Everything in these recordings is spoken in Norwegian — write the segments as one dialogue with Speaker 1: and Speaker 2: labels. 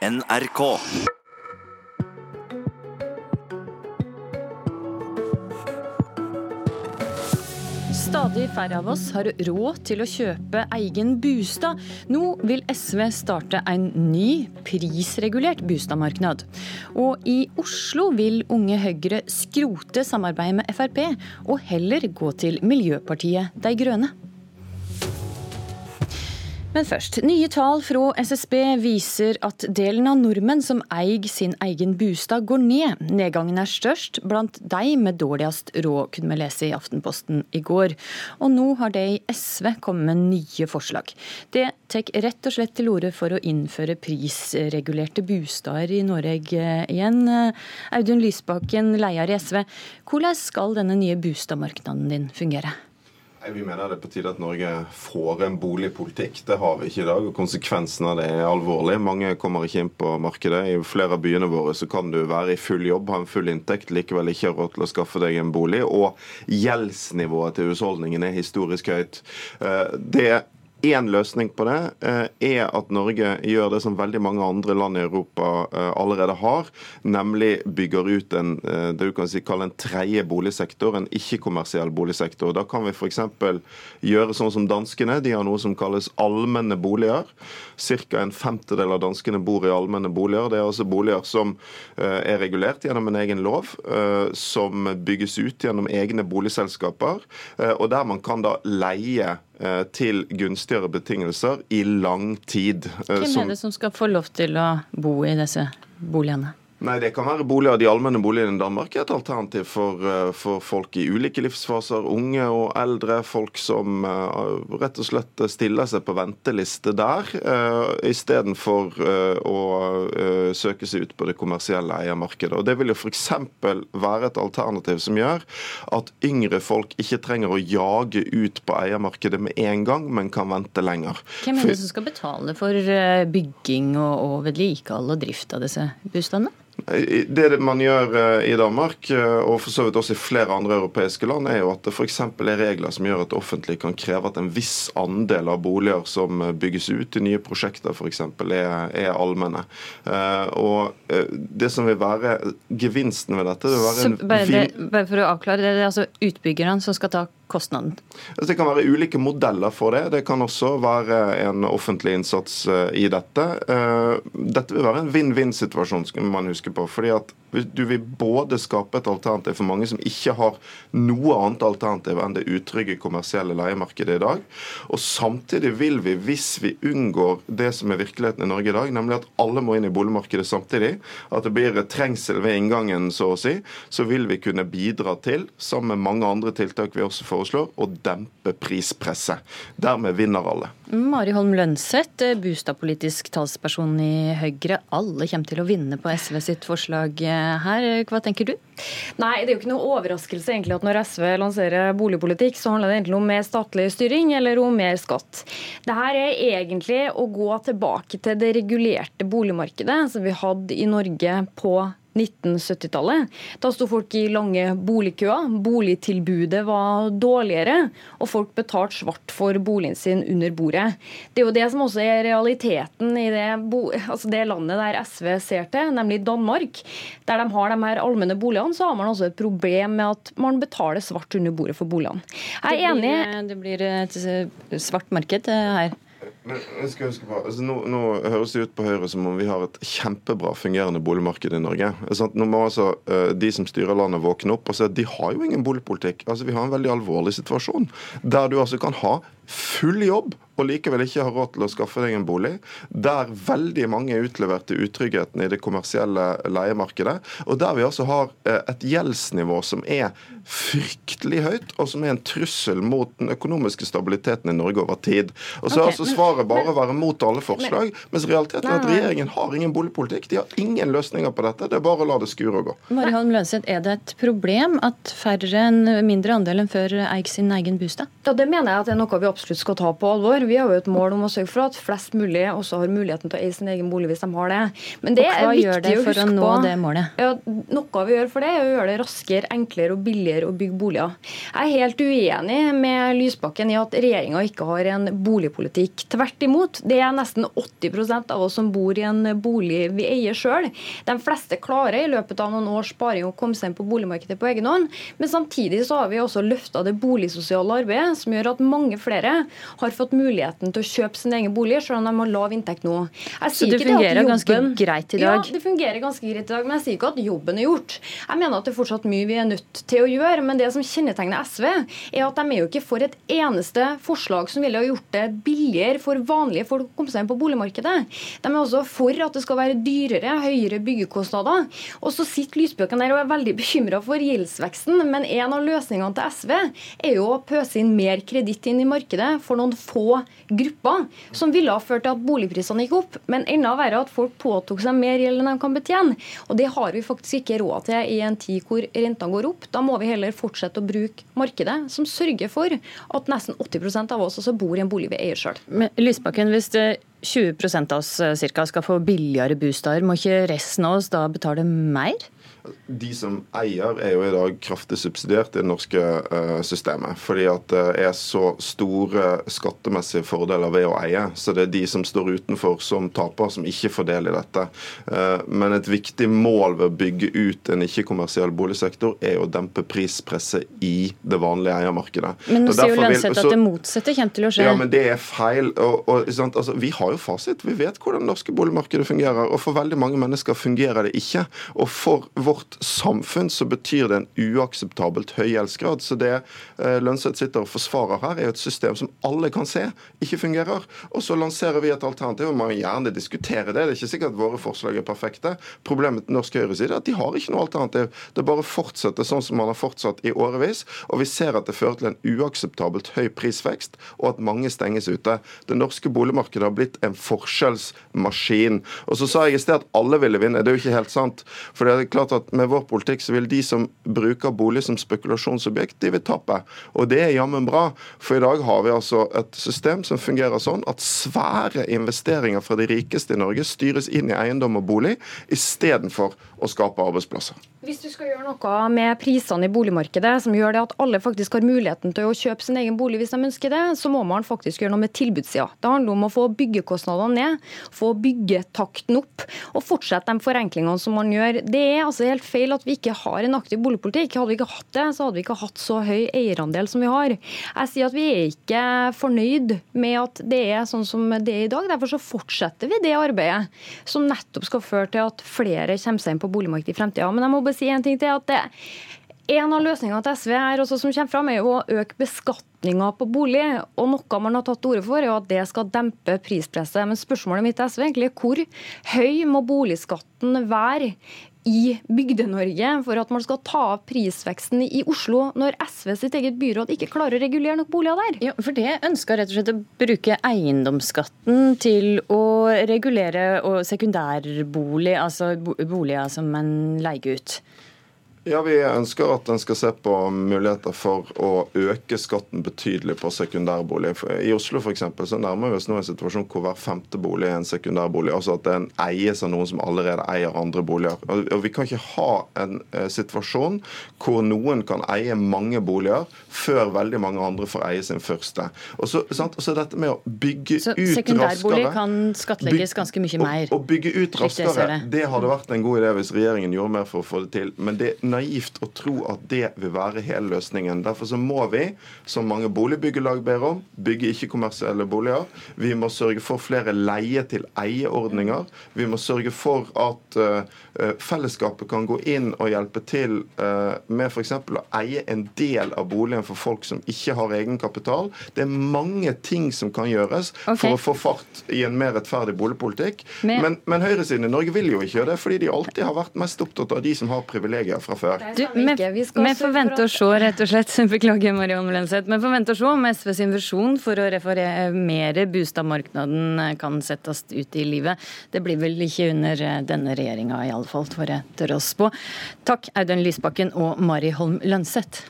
Speaker 1: NRK.
Speaker 2: Stadig færre av oss har råd til å kjøpe egen bostad. Nå vil SV starte en ny prisregulert bostadmarked. Og i Oslo vil Unge Høyre skrote samarbeidet med Frp, og heller gå til Miljøpartiet De Grønne. Men først. Nye tall fra SSB viser at delen av nordmenn som eier sin egen bostad, går ned. Nedgangen er størst blant de med dårligst råd, kunne vi lese i Aftenposten i går. Og nå har de i SV kommet med nye forslag. Det tar rett og slett til orde for å innføre prisregulerte bostader i Norge igjen. Audun Lysbakken, leder i SV. Hvordan skal denne nye boligmarkedet din fungere?
Speaker 3: Vi mener det er på tide at Norge får en boligpolitikk. Det har vi ikke i dag, og konsekvensen av det er alvorlig. Mange kommer ikke inn på markedet. I flere av byene våre så kan du være i full jobb, ha en full inntekt, likevel ikke ha råd til å skaffe deg en bolig. Og gjeldsnivået til husholdningen er historisk høyt. Eh, det Én løsning på det eh, er at Norge gjør det som veldig mange andre land i Europa eh, allerede har, nemlig bygger ut en, eh, det du kan si, en tredje boligsektor, en ikke-kommersiell boligsektor. Da kan vi f.eks. gjøre sånn som danskene. De har noe som kalles allmenne boliger. Ca. en femtedel av danskene bor i allmenne boliger. Det er altså boliger som er regulert gjennom en egen lov, som bygges ut gjennom egne boligselskaper, og der man kan da leie til gunstigere betingelser i lang tid.
Speaker 2: Eh, Hvem er det som skal få lov til å bo i disse boligene?
Speaker 3: Nei, Det kan være boliger. De allmenne boligene i Danmark er et alternativ for, uh, for, folk i ulike livsfaser. Unge og eldre. Folk som uh, rett og slett stiller seg på venteliste der, uh, istedenfor å søke seg ut på det kommersielle eiermarkedet. Og Det vil jo f.eks. være et alternativ som gjør at yngre folk ikke trenger å jage ut på eiermarkedet med en gang, men kan vente lenger.
Speaker 2: Hvem er det som skal betale for bygging og, og vedlikehold og drift av disse boligene?
Speaker 3: Det man gjør eh, i Danmark, eh, og for så vidt også i flere andre europeiske land, er jo at det f.eks. er regler som gjør at det offentlige kan kreve at en viss andel av boliger som eh, bygges ut i nye prosjekter f.eks., er, er allmenne. Og det som vil være gevinsten ved dette vil være en
Speaker 2: bare, det, bare for å avklare, det er altså utbyggerne som skal ta kostnaden?
Speaker 3: Altså, det kan være ulike modeller for det. Det kan også være en offentlig innsats i dette. Dette vil være en vinn-vinn-situasjon, skal man huske på. fordi at du vil både skape et alternativ for mange som ikke har noe annet alternativ enn det utrygge kommersielle leiemarkedet i dag. Og samtidig vil vi, hvis vi unngår det som er virkeligheten i Norge i dag, nemlig at alle må inn i boligmarkedet samtidig, at det blir trengsel ved inngangen, så å si, så vil vi kunne bidra til, sammen med mange andre tiltak vi også foreslår, å dempe prispresset. Dermed vinner alle.
Speaker 2: Mari Holm Lønseth, bostadpolitisk talsperson i Høyre. Alle kommer til å vinne på SV sitt forslag her. Hva tenker du?
Speaker 4: Nei, Det er jo ikke noe overraskelse egentlig at når SV lanserer boligpolitikk, så handler det egentlig om mer statlig styring eller om mer skatt. Dette er egentlig å gå tilbake til det regulerte boligmarkedet som vi hadde i Norge på 1970-tallet. Da sto folk i lange boligkøer. Boligtilbudet var dårligere, og folk betalte svart for boligen sin under bordet. Det er jo det som også er realiteten i det, altså det landet der SV ser til, nemlig Danmark. Der de har de her allmenne boligene, så har man også et problem med at man betaler svart under bordet for boligene.
Speaker 2: Jeg er enig Det blir et svart marked her.
Speaker 3: Skal huske på, altså nå, nå, høres det ut på Høyre som om vi har et kjempebra fungerende boligmarked i Norge. Sånn, nå må altså uh, De som styrer landet, våkne opp og se at de har jo ingen boligpolitikk. Altså Vi har en veldig alvorlig situasjon der du altså kan ha full jobb og likevel ikke har råd til å skaffe deg en bolig, der veldig mange er utlevert til utryggheten i det kommersielle leiemarkedet, og der vi altså har eh, et gjeldsnivå som er fryktelig høyt, og som er en trussel mot den økonomiske stabiliteten i Norge over tid. Og så okay, er altså svaret bare å være mot alle forslag, mens realiteten er at regjeringen har ingen boligpolitikk. De har ingen løsninger på dette. Det er bare å la det skure og gå.
Speaker 2: Mari Holm Lønseth, er det et problem at færre, en mindre andel enn før eier sin egen bostad?
Speaker 4: Ja, det mener jeg at det er noe vi absolutt skal ta på alvor. Vi har jo et mål om å sørge for at flest mulig også har muligheten til å eie sin egen bolig hvis de har det.
Speaker 2: Men det er viktig det for å, å nå det målet?
Speaker 4: Ja, noe vi gjør for det, er å gjøre det raskere, enklere og billigere å bygge boliger. Jeg er helt uenig med Lysbakken i at regjeringa ikke har en boligpolitikk. Tvert imot. Det er nesten 80% av oss som bor i en bolig vi eier sjøl. De fleste klarer i løpet av noen års sparing å komme seg inn på boligmarkedet på egen hånd. Men samtidig så har vi også løfta det boligsosiale arbeidet, som gjør at mange flere har fått muligheten til å kjøpe sin egen bolig, selv om de har lav inntekt nå.
Speaker 2: så det fungerer jobben, ganske greit i dag?
Speaker 4: Ja, det fungerer ganske greit i dag, men jeg sier ikke at jobben er gjort. Jeg mener at det er fortsatt mye vi er nødt til å gjøre, men det som kjennetegner SV, er at de er jo ikke for et eneste forslag som ville ha gjort det billigere for vanlige folk å komme seg inn på boligmarkedet. De er også for at det skal være dyrere, høyere byggekostnader. Og så sitter Lysbøken der og er veldig bekymra for gjeldsveksten, men en av løsningene til SV er jo å pøse inn mer kreditt inn i markedet for noen få grupper, som ville ha ført til at boligprisene gikk opp. Men enda verre at folk påtok seg mer gjeld enn de kan betjene. Og det har vi faktisk ikke råd til i en tid hvor rentene går opp. Da må vi heller fortsette å bruke markedet, som sørger for at nesten 80% av oss også bor i en bolig vi eier sjøl.
Speaker 2: Lysbakken, hvis det 20 av oss eh, cirka, skal få billigere bostader, må ikke resten av oss da betale mer?
Speaker 3: De som eier, er jo i dag kraftig subsidiert i det norske uh, systemet. Fordi at det er så store skattemessige fordeler ved å eie. Så det er de som står utenfor som taper, som ikke får del i dette. Uh, men et viktig mål ved å bygge ut en ikke-kommersiell boligsektor er å dempe prispresset i det vanlige eiermarkedet.
Speaker 2: Men nå sier jo Lønseth at det motsatte kommer til å skje.
Speaker 3: Ja, men det er feil. Og, og, altså, vi har jo fasit. Vi vet hvordan det norske boligmarkedet fungerer. Og for veldig mange mennesker fungerer det ikke. Og for vårt samfunn så betyr det en uakseptabelt høy gjeldsgrad. Så det eh, Lønseth sitter og forsvarer her, er jo et system som alle kan se ikke fungerer. Og så lanserer vi et alternativ, og man kan gjerne diskutere det. Det er ikke sikkert at våre forslag er perfekte. Problemet til norsk høyreside er at de har ikke noe alternativ. Det bare fortsetter sånn som man har fortsatt i årevis. Og vi ser at det fører til en uakseptabelt høy prisvekst, og at mange stenges ute. Det norske boligmarkedet har blitt en forskjellsmaskin. Og så sa jeg i sted at alle ville vinne. Det er jo ikke helt sant. For det er klart at med vår politikk så vil de som bruker bolig som spekulasjonsobjekt, de vil tape. Og det er jammen bra. For i dag har vi altså et system som fungerer sånn at svære investeringer fra de rikeste i Norge styres inn i eiendom og bolig, istedenfor å skape arbeidsplasser.
Speaker 4: Hvis du skal gjøre noe med prisene i boligmarkedet, som gjør det at alle faktisk har muligheten til å kjøpe sin egen bolig hvis de ønsker det, så må man faktisk gjøre noe med tilbudssida. Det handler om å få byggekostnadene ned, få byggetakten opp og fortsette de forenklingene som man gjør. Det er altså helt feil at vi ikke har en aktiv boligpolitikk. Hadde vi ikke hatt det, så hadde vi ikke hatt så høy eierandel som vi har. Jeg sier at vi er ikke fornøyd med at det er sånn som det er i dag. Derfor så fortsetter vi det arbeidet som nettopp skal føre til at flere kommer seg inn på boligmarkedet i fremtida. Men jeg må bare si en ting til. at det en av løsningene til SV her også som kommer fram, er jo å øke beskatninga på bolig. Og Noe man har tatt til orde for, er at det skal dempe prispresset. Men spørsmålet mitt er egentlig hvor høy må boligskatten være i Bygde-Norge for at man skal ta av prisveksten i Oslo, når SV sitt eget byråd ikke klarer å regulere nok boliger der?
Speaker 2: Ja, for Det ønsker rett og slett å bruke eiendomsskatten til å regulere sekundærbolig, altså boliger som man leier ut.
Speaker 3: Ja, Vi ønsker at en skal se på muligheter for å øke skatten betydelig på sekundærbolig. I Oslo for eksempel, så nærmer vi oss nå en situasjon hvor hver femte bolig er en sekundærbolig. Altså at den eies av noen som allerede eier andre boliger. Og Vi kan ikke ha en eh, situasjon hvor noen kan eie mange boliger før veldig mange andre får eie sin første. Og så, sant? så dette med å bygge så ut raskere
Speaker 2: Sekundærbolig kan skattlegges ganske mye mer?
Speaker 3: Å bygge ut raskere, det hadde vært en god idé hvis regjeringen gjorde mer for å få det til. men det naivt å tro at det vil være hele løsningen. Derfor så må vi, som mange boligbyggelag ber om, bygge ikke-kommersielle boliger. Vi må sørge for flere leie-til-eie-ordninger. Vi må sørge for at uh, fellesskapet kan gå inn og hjelpe til uh, med f.eks. å eie en del av boligen for folk som ikke har egenkapital. Det er mange ting som kan gjøres okay. for å få fart i en mer rettferdig boligpolitikk. Men, men høyresiden i Norge vil jo ikke gjøre det, fordi de alltid har vært mest opptatt av de som har privilegier fra før.
Speaker 2: Du, vi får vente og se, rett og slett. Beklager, Marianne Lønseth, Men får vente og se om SV sin visjon for å reformere boligmarkedet kan settes ut i livet. Det blir vel ikke under denne regjeringa iallfall, får jeg tørre å spå. Takk Audun Lysbakken og Mari Holm Lønseth.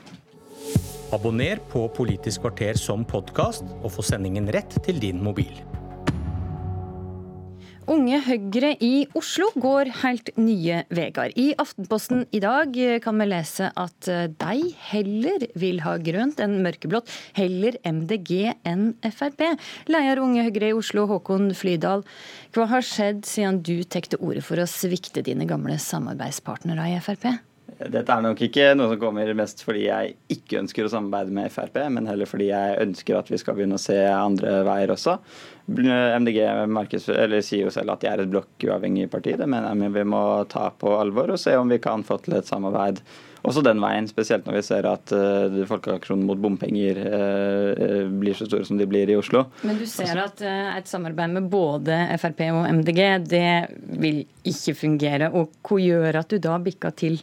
Speaker 1: Abonner på Politisk kvarter som podkast, og få sendingen rett til din mobil.
Speaker 2: Unge Høyre i Oslo går helt nye veier. I Aftenposten i dag kan vi lese at de heller vil ha grønt enn mørkeblått. Heller MDG enn Frp. Leder Unge Høyre i Oslo, Håkon Flydal. Hva har skjedd siden du tok til orde for å svikte dine gamle samarbeidspartnere i Frp?
Speaker 5: Dette er nok ikke noe som kommer mest fordi jeg ikke ønsker å samarbeide med Frp, men heller fordi jeg ønsker at vi skal begynne å se andre veier også. MDG sier jo selv at de er et blokkuavhengig parti. Det mener jeg vi må ta på alvor og se om vi kan få til et samarbeid også den veien. Spesielt når vi ser at uh, folkeaksjonen mot bompenger uh, blir så store som de blir i Oslo.
Speaker 2: Men du ser at uh, et samarbeid med både Frp og MDG, det vil ikke fungere. Og hva gjør at du da bikker til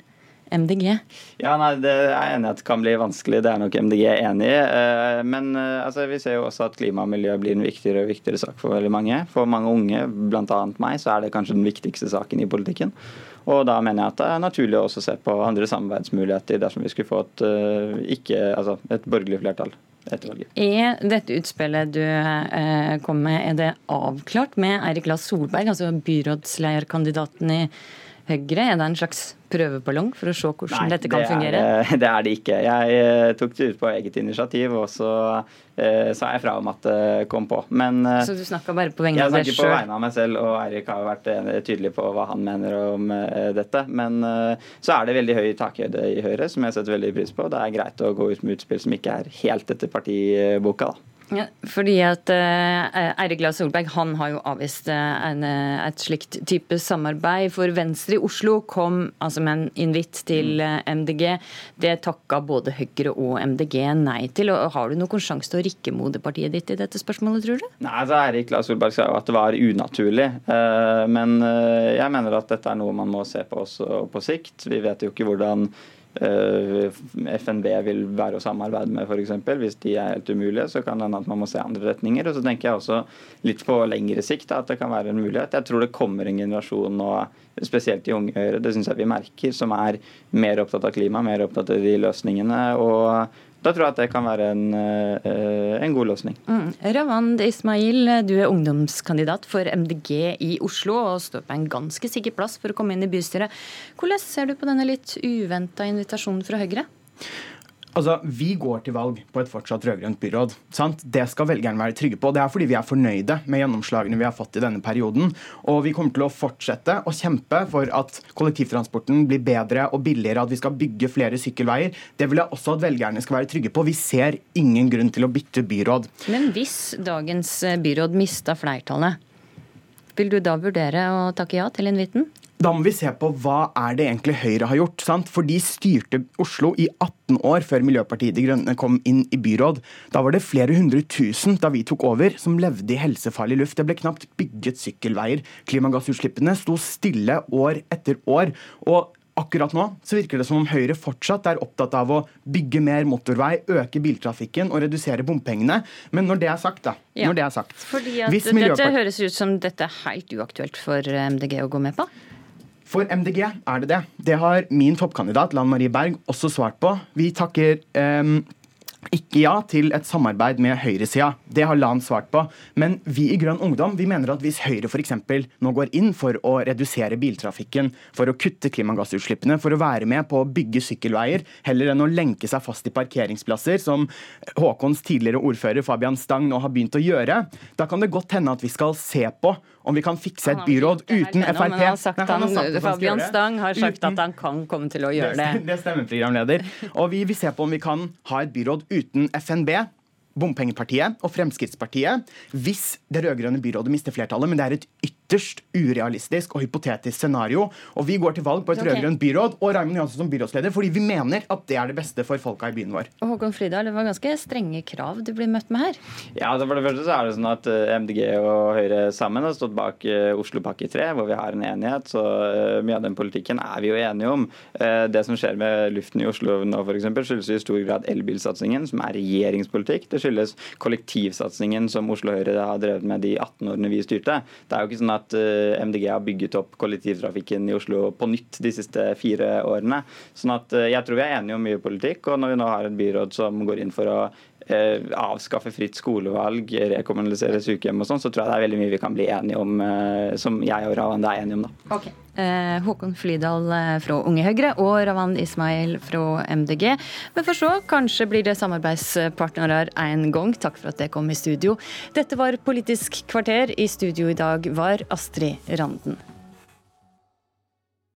Speaker 2: MDG?
Speaker 5: Ja, nei, Det er enig at kan bli vanskelig. Det er nok MDG enig i. Eh, men eh, altså, vi ser jo også at klima og miljø blir en viktigere og viktigere sak for veldig mange. For mange unge, bl.a. meg, så er det kanskje den viktigste saken i politikken. Og da mener jeg at det er naturlig å også se på andre samarbeidsmuligheter dersom vi skulle få et, eh, ikke, altså et borgerlig flertall.
Speaker 2: Er dette utspillet du kom med, er det avklart med Eirik Lass Solberg, altså byrådslederkandidaten i Høyre? Er det en slags prøveballong for å se hvordan Nei, dette kan det fungere?
Speaker 5: Er, det er det ikke. Jeg eh, tok det ut på eget initiativ, og så eh, sa jeg fra om at det kom på. Men,
Speaker 2: eh, så du snakka bare på vegne av deg sjøl?
Speaker 5: Jeg snakker på vegne av meg selv, og Eirik har vært eh, tydelig på hva han mener om eh, dette. Men eh, så er det veldig høy takhøyde i Høyre, som jeg setter veldig pris på. Det er greit å gå ut med utspill som ikke er helt etter partiboka. da.
Speaker 2: Ja, fordi at uh, Eirik Lae Solberg han har jo avvist uh, en, et slikt type samarbeid. For Venstre i Oslo kom altså med en invitt til MDG. Det takka både Høyre og MDG nei til. og Har du noen sjanse til å rikke moderpartiet ditt i dette spørsmålet, tror du?
Speaker 5: Nei, altså Eirik Lae Solberg sa jo at det var unaturlig. men jeg mener at dette er noe man må se på også på sikt. Vi vet jo ikke hvordan Eh, FNB vil være å samarbeide med, f.eks. Hvis de er helt umulige, så kan det hende at man må se andre retninger. Og så tenker jeg også litt på lengre sikt at det kan være en mulighet. Jeg tror det kommer en generasjon nå, spesielt i unge Høyre, det syns jeg vi merker, som er mer opptatt av klima, mer opptatt av de løsningene. og da tror jeg at det kan være en, eh, en god løsning.
Speaker 2: Mm. Ravand Ismail, du er ungdomskandidat for MDG i Oslo og står på en ganske sikker plass for å komme inn i bystyret. Hvordan ser du på denne litt uventa invitasjonen fra Høyre?
Speaker 6: Altså, Vi går til valg på et fortsatt rød-grønt byråd. Sant? Det skal velgerne være trygge på. Det er fordi vi er fornøyde med gjennomslagene vi har fått i denne perioden. Og vi kommer til å fortsette å kjempe for at kollektivtransporten blir bedre og billigere, at vi skal bygge flere sykkelveier. Det vil jeg også at velgerne skal være trygge på. Vi ser ingen grunn til å bytte byråd.
Speaker 2: Men hvis dagens byråd mista flertallet, vil du da vurdere å takke ja til invitten?
Speaker 6: Da må vi se på hva er det egentlig Høyre har gjort. sant? For de styrte Oslo i 18 år før Miljøpartiet De Grønne kom inn i byråd. Da var det flere hundre tusen da vi tok over, som levde i helsefarlig luft. Det ble knapt bygget sykkelveier. Klimagassutslippene sto stille år etter år. Og akkurat nå så virker det som om Høyre fortsatt er opptatt av å bygge mer motorvei, øke biltrafikken og redusere bompengene. Men når det er sagt, da ja. når det er sagt,
Speaker 2: Fordi at Dette høres ut som dette er helt uaktuelt for MDG å gå med på?
Speaker 6: For MDG er det det. Det har min toppkandidat Lan Marie Berg også svart på. Vi takker um, ikke ja til et samarbeid med høyresida. Det har Lan svart på. Men vi i Grønn Ungdom vi mener at hvis Høyre f.eks. nå går inn for å redusere biltrafikken, for å kutte klimagassutslippene, for å være med på å bygge sykkelveier, heller enn å lenke seg fast i parkeringsplasser, som Håkons tidligere ordfører Fabian Stang nå har begynt å gjøre, da kan det godt hende at vi skal se på om vi kan fikse et byråd uten Frp.
Speaker 2: Nei, han, Fabian Stang har sagt uten, at han kan komme til å gjøre det.
Speaker 6: Det stemmer, programleder. Og vi vil se på om vi kan ha et byråd uten FNB bompengepartiet og Fremskrittspartiet hvis det rød-grønne byrådet mister flertallet, men det er et ytterst urealistisk og hypotetisk scenario. Og vi går til valg på et okay. rød-grønt byråd og Raymond Johansen som byrådsleder fordi vi mener at det er det beste for folka i byen vår.
Speaker 2: Og Håkon Frydal, det var ganske strenge krav du blir møtt med her?
Speaker 5: Ja, for det første så er det sånn at eh, MDG og Høyre sammen har stått bak eh, Oslopakke 3, hvor vi har en enighet. Så eh, mye av den politikken er vi jo enige om. Det som skjer med luften i Oslo nå f.eks., skyldes i stor grad elbilsatsingen, som er regjeringspolitikk. Det skyldes kollektivsatsingen som Oslo Høyre har drevet med de 18 årene vi styrte. Det er jo ikke sånn at MDG har bygget opp kollektivtrafikken i Oslo på nytt de siste fire årene. Sånn at jeg tror vi er enige om mye politikk. Og når vi nå har et byråd som går inn for å avskaffe fritt skolevalg, rekommunalisere sykehjem og sånn, så tror jeg det er veldig mye vi kan bli enige om, som jeg og Ravan er enige om, da.
Speaker 2: Okay. Eh, Håkon Flydal eh, fra Unge Høyre og Ravan Ismail fra MDG. Men for så, kanskje blir det samarbeidspartnere en gang. Takk for at dere kom i studio. Dette var Politisk kvarter. I studio i dag var Astrid Randen.